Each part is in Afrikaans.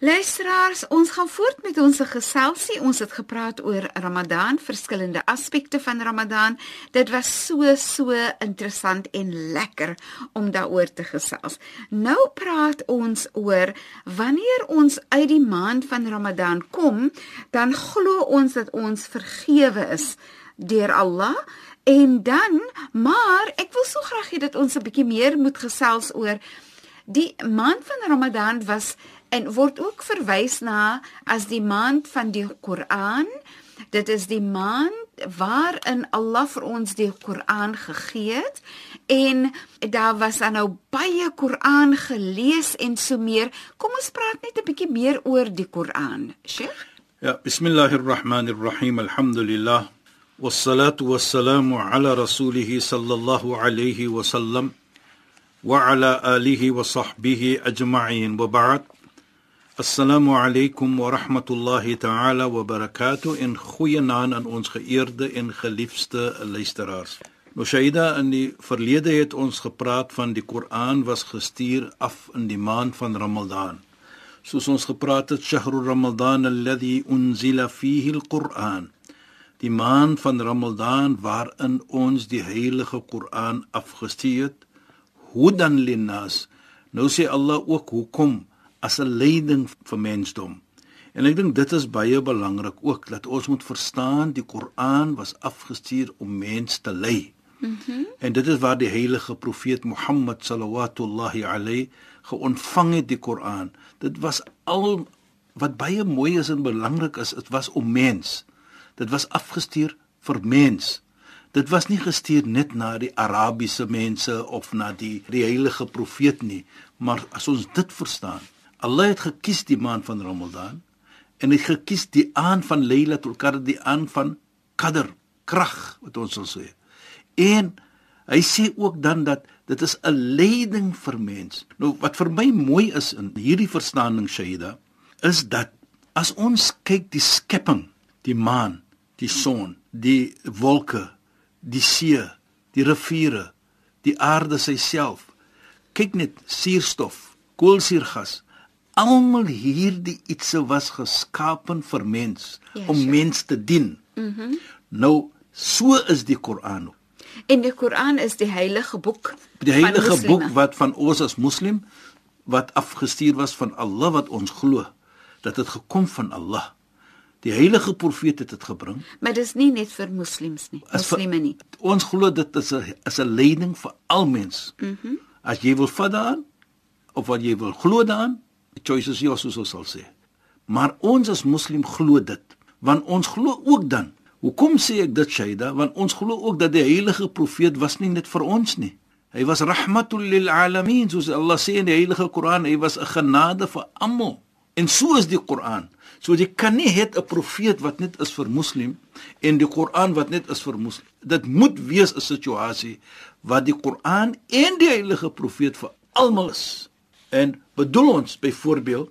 Luisteraars, ons gaan voort met ons geselsie. Ons het gepraat oor Ramadan, verskillende aspekte van Ramadan. Dit was so so interessant en lekker om daaroor te gesels. Nou praat ons oor wanneer ons uit die maand van Ramadan kom, dan glo ons dat ons vergewe is deur Allah. En dan, maar ek wil so graag hê dat ons 'n bietjie meer moet gesels oor die maand van Ramadan was en word ook verwys na as die maand van die Koran. Dit is die maand waarin Allah vir ons die Koran gegee het en daar was dan nou baie Koran gelees en so meer. Kom ons praat net 'n bietjie meer oor die Koran, Sheikh. Ja, bismillahirrahmanirrahim. Alhamdulillah. Wassalatu wassalamu ala rasulih sallallahu alayhi wa sallam wa ala alihi wa sahbihi ajma'in. Wa ba'd. Assalamu alaykum wa rahmatullahi ta'ala wa barakatuh in goeie naam aan ons geëerde en geliefde luisteraars. Nou Shaida in die verlede het ons gepraat van die Koran was gestuur af in die maand van Ramadan. Soos ons gepraat het Shahrul Ramadan alladhi unzila fihi al-Quran. Die maand van Ramadan waarin ons die heilige Koran afgestuur het. Hudan linnas. Nou sê Allah ook hoekom as 'n leiding vir mensdom. En ek dink dit is baie belangrik ook dat ons moet verstaan die Koran was afgestuur om mens te lei. Mm en dit is waar die heilige profeet Mohammed sallallahu alayhi geontvang het die Koran. Dit was al wat baie mooi is en belangrik is, dit was om mens. Dit was afgestuur vir mens. Dit was nie gestuur net na die Arabiese mense of na die die heilige profeet nie, maar as ons dit verstaan, Allah het gekies die maand van Ramadan en het gekies die aand van Lailatul Qadr, die aand van Qadr, krag wat ons sal sê. En hy sê ook dan dat dit is 'n leiding vir mens. Nou wat vir my mooi is in hierdie verstaaning Shaida is dat as ons kyk die skepping, die maan, die son, die wolke, die see, die riviere, die aarde self. Kyk net suurstof, koolsuurgas, almal hierdie ietsie was geskapen vir mens ja, om sure. mens te dien. Mhm. Mm nou so is die Koran. En die Koran is die heilige boek. Die heilige boek wat van ons as moslim wat afgestuur was van Allah wat ons glo dat dit gekom van Allah. Die heilige profeet het dit gebring. Maar dis nie net vir moslems nie. Moslime nie. Ons glo dit is 'n is 'n leiding vir al mens. Mhm. Mm as jy wil vat daaraan of wat jy wil glo daaraan, Die choice is yours soos ons sal sê. Maar ons as moslim glo dit, want ons glo ook dan. Hoekom sê ek dit Shaida? Want ons glo ook dat die heilige profeet was nie net vir ons nie. Hy was rahmatul lil alamin, soos Allah sê in die heilige Koran, hy was 'n genade vir almal. En so is die Koran. So jy kan nie het 'n profeet wat net is vir moslim en die Koran wat net is vir moslim. Dit moet wees 'n situasie wat die Koran en die heilige profeet vir almal is. En bedoel ons byvoorbeeld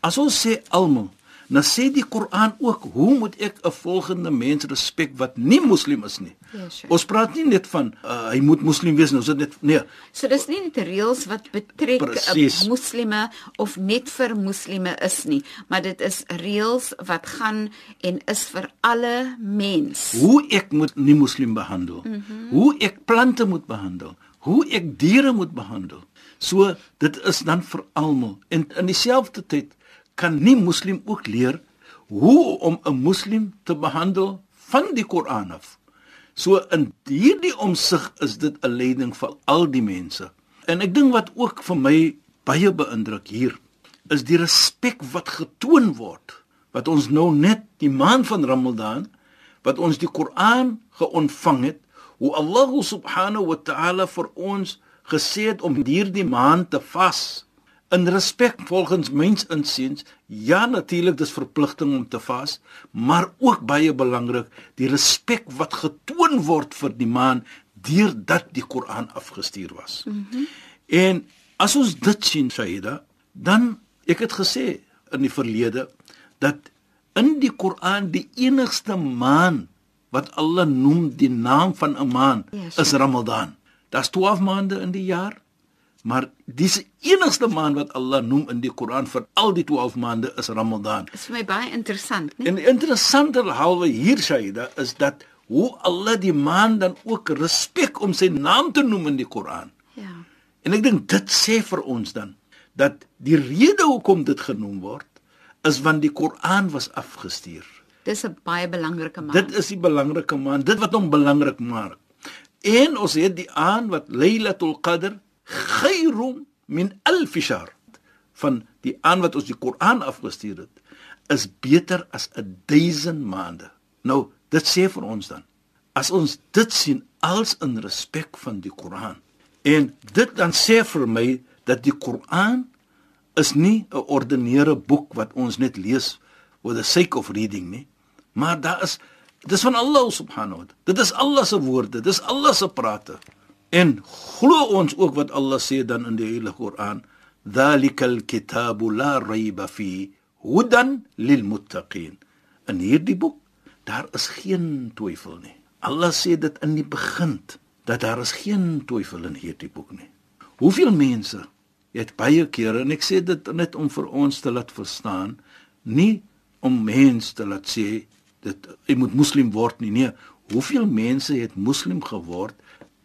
as ons sê almal, dan sê die Koran ook hoe moet ek 'n volgende mens respek wat nie moslim is nie. Ja, sure. Ons praat nie net van uh, hy moet moslim wees nou, so dit nee. So dis nie net reëls wat betrek op moslime of net vir moslime is nie, maar dit is reëls wat gaan en is vir alle mens. Hoe ek moet nie moslim behandel. Mm -hmm. Hoe ek plante moet behandel. Hoe ek diere moet behandel. So dit is dan vir almal. En in dieselfde tyd kan nie moslim ook leer hoe om 'n moslim te behandel van die Koran af. So in hierdie omsig is dit 'n leiding vir al die mense. En ek dink wat ook vir my baie beïndruk hier is die respek wat getoon word wat ons nou net die maand van Ramadan wat ons die Koran geontvang het hoe Allah subhanahu wa ta'ala vir ons gesê het om hierdie maand te vas in respek volgens mens insiens ja natuurlik dis verpligting om te vas maar ook baie belangrik die respek wat getoon word vir die maan deurdat die Koran afgestuur was. Mm -hmm. En as ons dit sien Saida dan ek het gesê in die verlede dat in die Koran die enigste maan wat Allah noem die naam van 'n maan yes, is Ramadan. Daar's 12 maande in die jaar Maar dis enigste maand wat Allah noem in die Koran vir al die 12 maande is Ramadan. Dit is vir my baie interessant, né? En interessanter halwe hier Shaida is dat hoe Allah die maand dan ook respek om sy naam te noem in die Koran. Ja. En ek dink dit sê vir ons dan dat die rede hoekom dit genoem word is want die Koran was afgestuur. Dis 'n baie belangrike maand. Dit is die belangrike maand, dit wat hom belangrik maak. En ons het die aan wat Lailatul Qadr khairum min alf shahr van die aan wat ons die Koran afgestuur het is beter as 1000 maande. Nou, dit sê vir ons dan as ons dit sien als in respek van die Koran en dit dan sê vir my dat die Koran is nie 'n ordinêre boek wat ons net lees for the sake of reading nie, maar daar is dis van Allah subhanahu wa ta'ala. Dit is Allah se woorde, dis Allah se prate. En glo ons ook wat Allah sê dan in die Heilige Koran, "Dhalikal kitabu la rayba fi hudan lil muttaqin." In hierdie boek, daar is geen twyfel nie. Allah sê dit in die begin dat daar is geen twyfel in hierdie boek nie. Hoeveel mense het baie kere en ek sê dit net om vir ons te laat verstaan, nie om mense te laat sê dit jy moet moslim word nie. Nee, hoeveel mense het moslim geword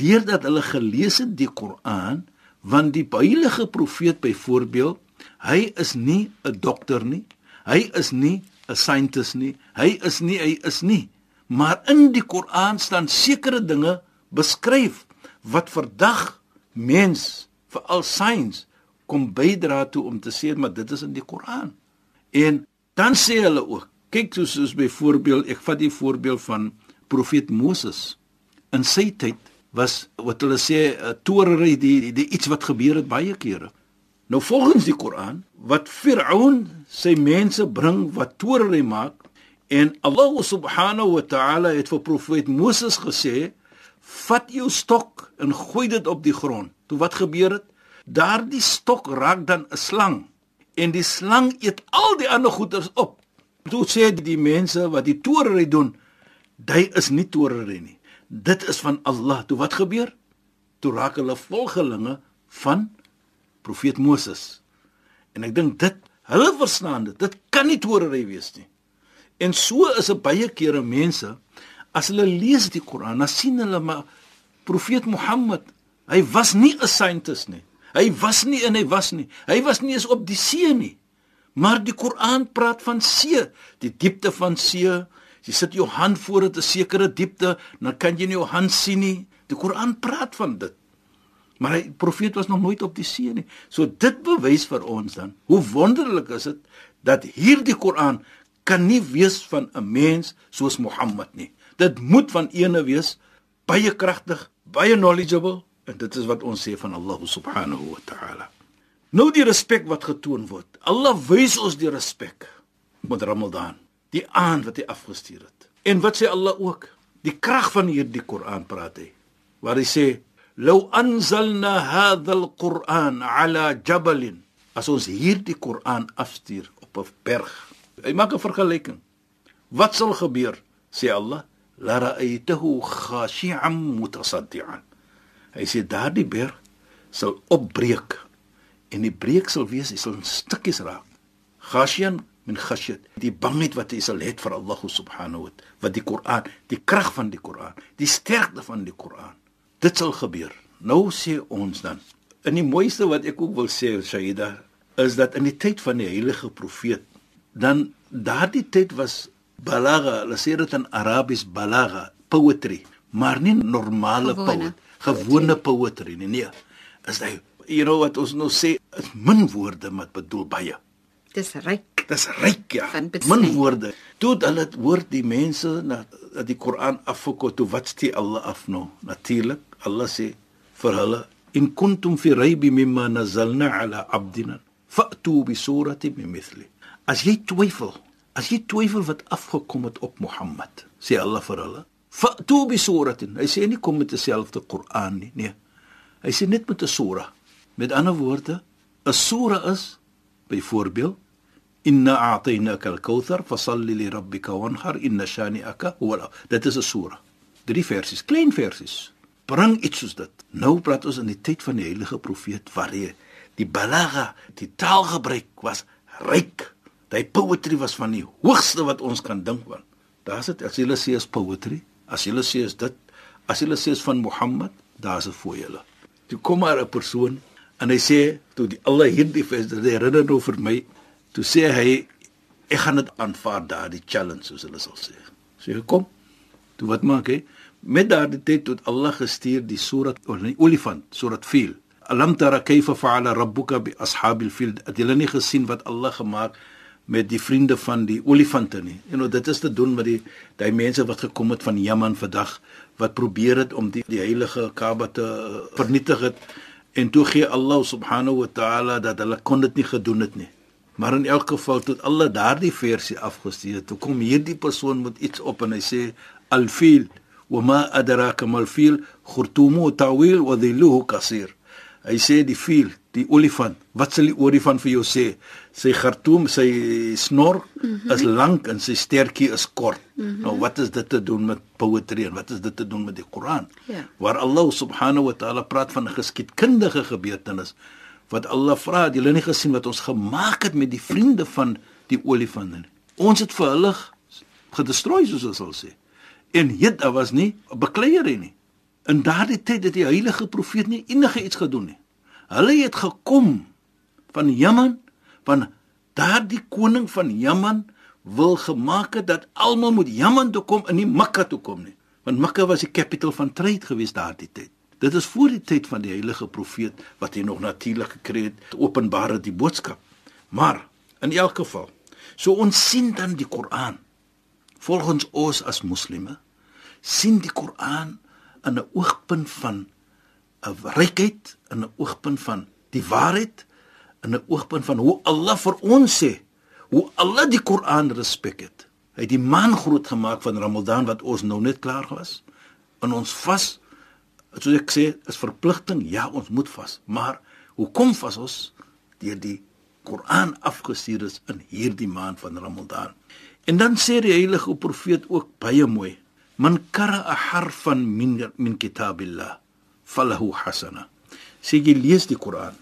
deurdat hulle gelees het die Koran, want die heilige profeet byvoorbeeld, hy is nie 'n dokter nie. Hy is nie 'n scientist nie. Hy is nie hy is nie. Maar in die Koran staan sekere dinge beskryf wat vandag mens vir al science kom bydra toe om te sê maar dit is in die Koran. En dan sê hulle ook, kyk soos, soos byvoorbeeld, ek vat die voorbeeld van profeet Moses. In sy tyd was wat hulle sê 'n uh, torery die, die die iets wat gebeur het baie kere. Nou volgens die Koran wat Firaun sy mense bring wat torery maak en Allah subhanahu wa ta'ala het vir profeet Moses gesê vat jou stok en gooi dit op die grond. Toe wat gebeur het? Daardie stok raak dan 'n slang en die slang eet al die ander goeders op. Toe sê die mense wat die torery doen, hy is nie torery nie dit is van Allah. Toe wat gebeur? Toe raak hulle volgelinge van profeet Moses. En ek dink dit hulle verstaan dit. Dit kan nie torery wees nie. En so is dit baie kere mense as hulle lees die Koran, dan sien hulle maar profeet Mohammed, hy was nie 'n scientist nie. Hy was nie en hy was nie. Hy was nie eens op die see nie. Maar die Koran praat van see, die diepte van see, Jy sit jou hand voor 'n sekere diepte, dan kan jy nie jou hand sien nie. Die Koran praat van dit. Maar die profeet was nog nooit op die see nie. So dit bewys vir ons dan hoe wonderlik is dit dat hierdie Koran kan nie wees van 'n mens soos Mohammed nie. Dit moet van eene wees baie kragtig, baie knowledgeable en dit is wat ons sê van Allah subhanahu wa ta'ala. Nou die respek wat getoon word. Allah wys ons die respek met Ramadan die aand wat hy afgestuur het. En wat sê Allah ook? Die krag van hierdie Koran praat hy. Waar hy sê: "Law anzalna hadha al-Quran ala jabalin." As ons hierdie Koran afstuur op 'n berg. Hy maak 'n vergelyking. Wat sal gebeur? Sê Allah: "La ra'aytahu khashi'an mutasaddian." Hy sê daardie berg sal opbreek en die breek sal wees, hy sal in stukkies raak. Khashian min khashyat die bangheid wat jy sal hê vir Allah subhanahu wa wat die Koran die krag van die Koran die sterkte van die Koran dit sal gebeur nou sê ons dan in die mooiste wat ek ook wil sê Shaida is dat in die tyd van die heilige profeet dan daardie tyd was balagha, hulle sê dit in Arabies balagha, poetry, maar nie normale Gewone poetry, gewone poetry nie. Nee. Is hy you know wat ons nou sê, is min woorde maar bedoel baie. Dis ryk. Dis ryk ja. Min woorde. Toe hulle hoor die mense dat die Koran afgekot, toe wat stee Allah af nou? Natuurlik, Allah sê vir hulle in kuntum fi raybi mimma nazalna ala abdina fa'tu bi surati min mithli. As jy twyfel, as jy twyfel wat afgekom het op Mohammed, sê Allah vir hulle, fa'tu bi suratin. Hy sê nie kom met dieselfde Koran nie, nee. Hy sê net met 'n sura. Met ander woorde, 'n sura is byvoorbeeld inna a'tainaka al-kauthar fasalli li rabbika wanhar inna shani'aka huwa dit is 'n sura drie versies klein versies. Bring iets soos dit. Nou praat ons in die tyd van die heilige profeet waar jy die balagha die taalgebruik was ryk. Die poetry was van die hoogste wat ons kan dink aan daar's dit as jy sê is poetry as jy sê is dit as jy sê is van Mohammed daar's 'n voor julle toe kom maar 'n persoon en hy sê toe die alle hierdie dit herinner nou vir my toe sê hy ek gaan dit aanvaar daardie challenge soos hulle sal sê. Sê so, kom toe wat maak hy? Met daardie tyd tot Allah gestuur die surat oor die olifant surat fil alam tara kayfa fa'ala rabbuka bi ashabil fil het julle nie gesien wat Allah gemaak met die vriende van die olifante nie. En nou dit is te doen met die daai mense wat gekom het van Jemen vandag wat probeer het om die die heilige Kaaba te uh, vernietig het en toe gee Allah subhanahu wa ta'ala dat hulle kon dit nie gedoen het nie. Maar in elk geval tot Allah daardie versie afgestuur. Toe kom hierdie persoon met iets op en hy sê al-fil wa ma adraka mal-fil khurtumu tawil wa dhilluhu qasir. Hy sê die fil, die olifant. Wat sal die olifant vir jou sê? Sy khartum, sy snor mm -hmm. is lank en sy stertjie is kort. Mm -hmm. Nou wat is dit te doen met poetry en wat is dit te doen met die Koran? Ja. Waar Allah subhanahu wa ta'ala praat van 'n geskiedkundige gebeurtenis wat Allah vra, het julle nie gesien wat ons gemaak het met die vriende van die olifante nie. Ons het vir hulle gedestrooi soos ons sal sê. En hier daar was nie 'n bekleierery nie. In daardie tyd het die heilige profeet nie enige iets gedoen nie. Hulle het gekom van Jemen, van daardie koning van Jemen wil gemaak het dat almal moet Jemen toe kom en nie Mekka toe kom nie. Want Mekka was die capital van trade gewees daardie tyd. Dit is voor die tyd van die heilige profeet wat hy nog natuurlik gekry het, openbare die boodskap. Maar in elk geval, so ons sien dan die Koran. Volgens ons as moslime sien die Koran in 'n oogpunt van 'n rykheid, in 'n oogpunt van die waarheid, in 'n oogpunt van hoe Allah vir ons sê, hoe Allah die Koran respek het. Hy het die maan groot gemaak van Ramadan wat ons nou net klaar was. In ons vas soos ek sê, is verpligting. Ja, ons moet vas, maar hoekom vas ons deur die Koran afgestuur is in hierdie maand van Ramadan? En dan sê die heilige profeet ook baie mooi: "Man qara'a harfan min min kitabillah, falahu hasana." Sê jy lees die Koran,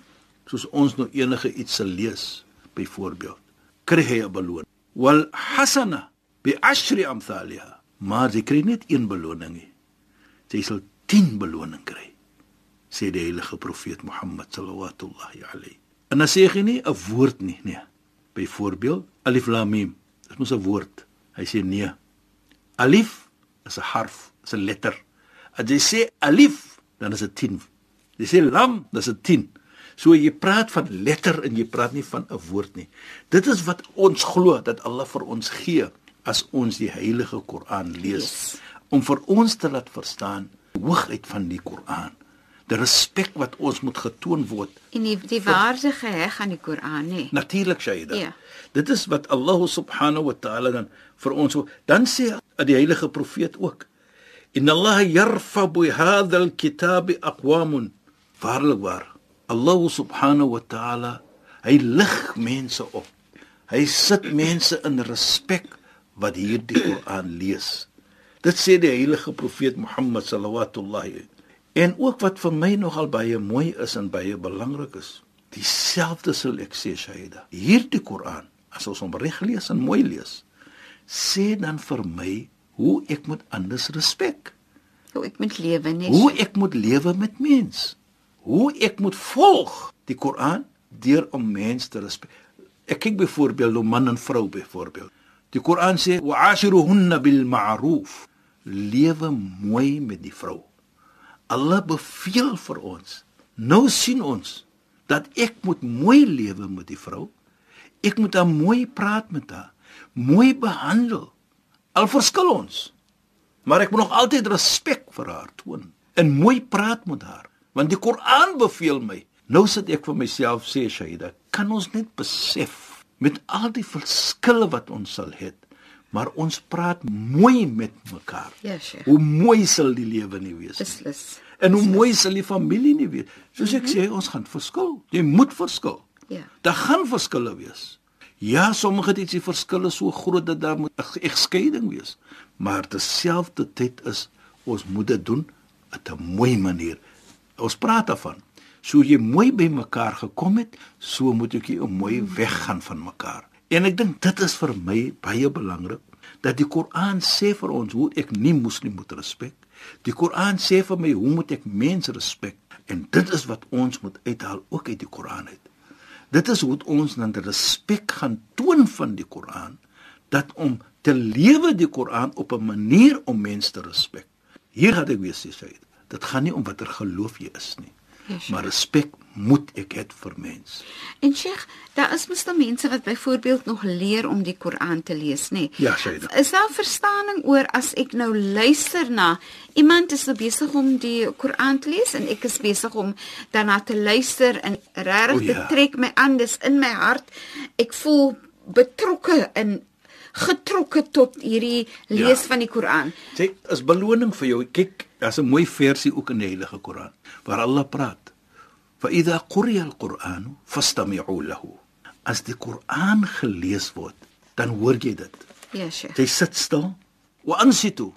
soos ons nou enige iets sal lees, byvoorbeeld, kry jy 'n beloning. Wal hasana bi ashri amthaliha. Maar jy kry net een beloning nie. Jy sal 10 beloning kry sê die heilige profeet Mohammed sallallahu alayhi en dan sê hy nie 'n woord nie nee byvoorbeeld alif lam mim dis mos 'n woord hy sê nee alif is 'n harf is 'n letter as jy sê alif dan is dit 10 jy sê lam dis 'n 10 so jy praat van letter en jy praat nie van 'n woord nie dit is wat ons glo dat Allah vir ons gee as ons die heilige Koran lees yes. om vir ons te laat verstaan hoogheid van die Koran. Die respek wat ons moet getoon word en die, die waarde geheg aan die Koran, nê. Natuurlik Shaida. Ja. Dit is wat Allah subhanahu wa ta'ala dan vir ons dan sê die heilige profeet ook. Inna Allah yarfa bi hadha al-kitab aqwamun. Waarlik waar. Allah subhanahu wa ta'ala hy lig mense op. Hy sit mense in respek wat hierdie Koran lees. Dit sê die heilige profeet Mohammed sallallahu En ook wat vir my nogal baie mooi is en baie belangrik is, dieselfde sal ek sê Shaida. Hierdie Koran, as ons hom reg lees en mooi lees, sê dan vir my hoe ek moet anders respek. Hoe ek moet lewe, nee. Hoe ek moet lewe met mens. Hoe ek moet volg die Koran deur om mens te respek. Ek kyk byvoorbeeld op man en vrou byvoorbeeld. Die Koran sê wa'ashiruhunna bil ma'ruf. Lewe mooi met die vrou. Allah beveel vir ons. Nou sien ons dat ek moet mooi lewe met die vrou. Ek moet haar mooi praat met haar, mooi behandel. Al verskil ons. Maar ek moet nog altyd respek vir haar toon en mooi praat met haar, want die Koran beveel my. Nou sit ek vir myself sê Shaida, kan ons net besef met al die verskille wat ons sal hê, maar ons praat mooi met mekaar. Ja, Sheikh. Hoe mooi sal die lewe nie wees nie. Beslis. En hoe mooi sal die familie nie wees. Soos ek sê, ons gaan verskil. Jy moet verskil. Ja. Daar gaan verskille wees. Ja, sommige dit die verskille so groot dat daar moet 'n egskeiding wees. Maar terselfdertyd is ons moet dit doen op 'n mooi manier. Ons praat daarvan. So jy mooi by mekaar gekom het, so moet ek jy mooi weggaan van mekaar. En ek dink dit is vir my baie belangrik dat die Koran sê vir ons hoe ek nie moslim moet respek. Die Koran sê vir my hoe moet ek mense respek en dit is wat ons moet uithaal ook uit die Koran uit. Dit is hoe ons dan respek gaan toon van die Koran dat om te lewe die Koran op 'n manier om mense te respek. Hier gaan ek weer sê sê dit gaan nie om watter geloof jy is nie. Maar respek moet ek hê vir mens. En Sheikh, daar is mos dan mense wat byvoorbeeld nog leer om die Koran te lees, nê? Nee. Ja, Shaida. Is daar verstaaning oor as ek nou luister na iemand is so besig om die Koran te lees en ek is besig om daarna te luister en regtig O, dit ja. trek my aan, dis in my hart. Ek voel betrokke en getrokke tot hierdie lees Ja. van die Koran. Sê as beloning vir jou, kyk, daar's 'n mooi versie ook in die Heilige Koran waar Allah praat. Idha quriya al-Quran fastami'u lahu. As die Koran gelees word, dan hoor jy dit. Ja, Sheikh. Jy sit stil. Wa ansitu.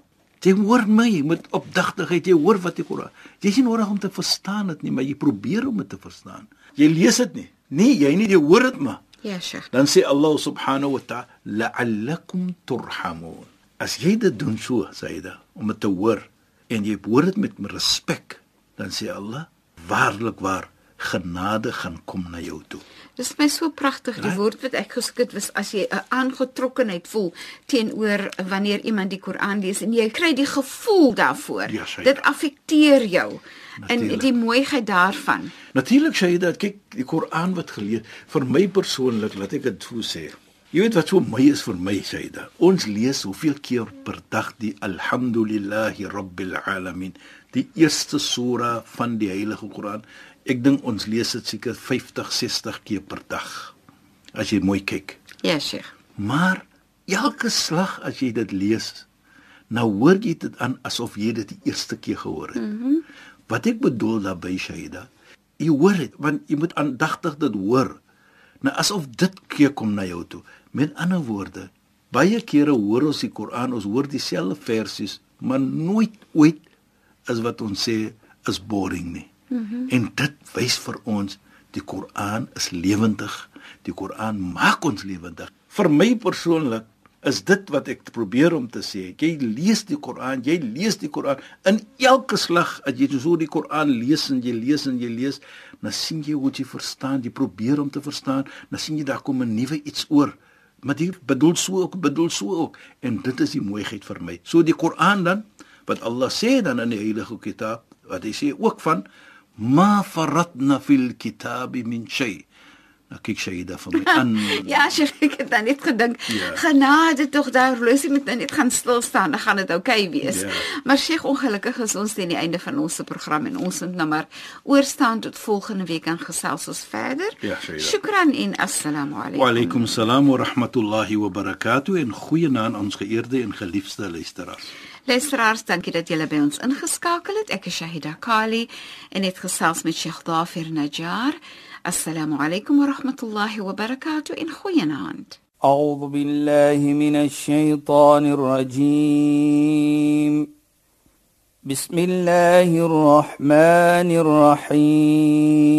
Jy hoor my met opdagtigheid, jy hoor wat die Koran. Jy is nie nodig om te verstaan dit nie, maar jy probeer om dit te verstaan. Jy lees dit nie. Nee, jy nie, jy hoor dit maar. Ja, Sheikh. Dan sê Allah subhanahu wa ta'ala la'allakum turhamun. As jy dit doen so, Saida, om dit te hoor en jy hoor dit met respek, dan sê Allah waarlik waar genade gaan kom na jou toe. Dis my so pragtig die woord wat ek geskit was as jy 'n aangetrokkenheid voel teenoor wanneer iemand die Koran lees en jy kry die gevoel daarvoor. Ja, sy- Dit affekteer jou en Natuurlijk. die mooiheid daarvan. Natuurlik sê jy dat kyk die Koran wat gelees vir my persoonlik laat ek dit so sê. Jy weet wat so my is vir my sê dit. Ons lees hoeveel keer per dag die Alhamdulillahi Rabbil Alamin, die eerste sura van die Heilige Koran. Ek dink ons lees dit seker 50, 60 keer per dag. As jy mooi kyk. Ja, Sheikh. Maar elke slag as jy dit lees, nou hoor jy dit aan asof jy dit die eerste keer gehoor het. Mm -hmm. Wat ek bedoel daarby Shaida, jy hoor dit want jy moet aandagtig dit hoor. Nou asof dit keer kom na jou toe. Met ander woorde, baie kere hoor ons die Koran, ons hoor dieselfde versies, maar nooit ooit is wat ons sê is boring nie. Mm -hmm. En dit wys vir ons die Koran is lewendig. Die Koran maak ons lewendig. Vir my persoonlik is dit wat ek probeer om te sê. Jy lees die Koran, jy lees die Koran in elke slag as jy so die Koran lees en jy lees en jy lees, dan sien jy hoe jy verstaan, jy probeer om te verstaan, dan sien jy daar kom 'n nuwe iets oor. Maar dit bedoel so ook, bedoel so ook en dit is die mooiheid vir my. So die Koran dan wat Allah sê dan in die Heilige Kitab, wat hy sê ook van ma faratna fil kitabi min shay. Nou kyk Shaida vir my aan. Ja, ek het dan net gedink, Ja. genade tog daar horlosie moet nou net gaan stil staan, dan gaan dit oukei okay wees. Ja. Maar Sheikh, ongelukkig is ons teen die einde van ons se program en ons moet nou maar oorstaan tot volgende week en gesels ons verder. Ja. Shukran en assalamu alaykum. Wa alaykum salaam wa rahmatullahi wa barakatuh en goeienaand aan ons geëerde en geliefde luisteraars. Luisteraars, dankie dat julle by ons ingeskakel het. Ek is Shahida Kali en het gesels met Sheikh Dafir Najjar. Assalamu alaykum wa rahmatullahi wa barakatuh in goeienaand. أعوذ بالله من الشيطان الرجيم بسم الله الرحمن الرحيم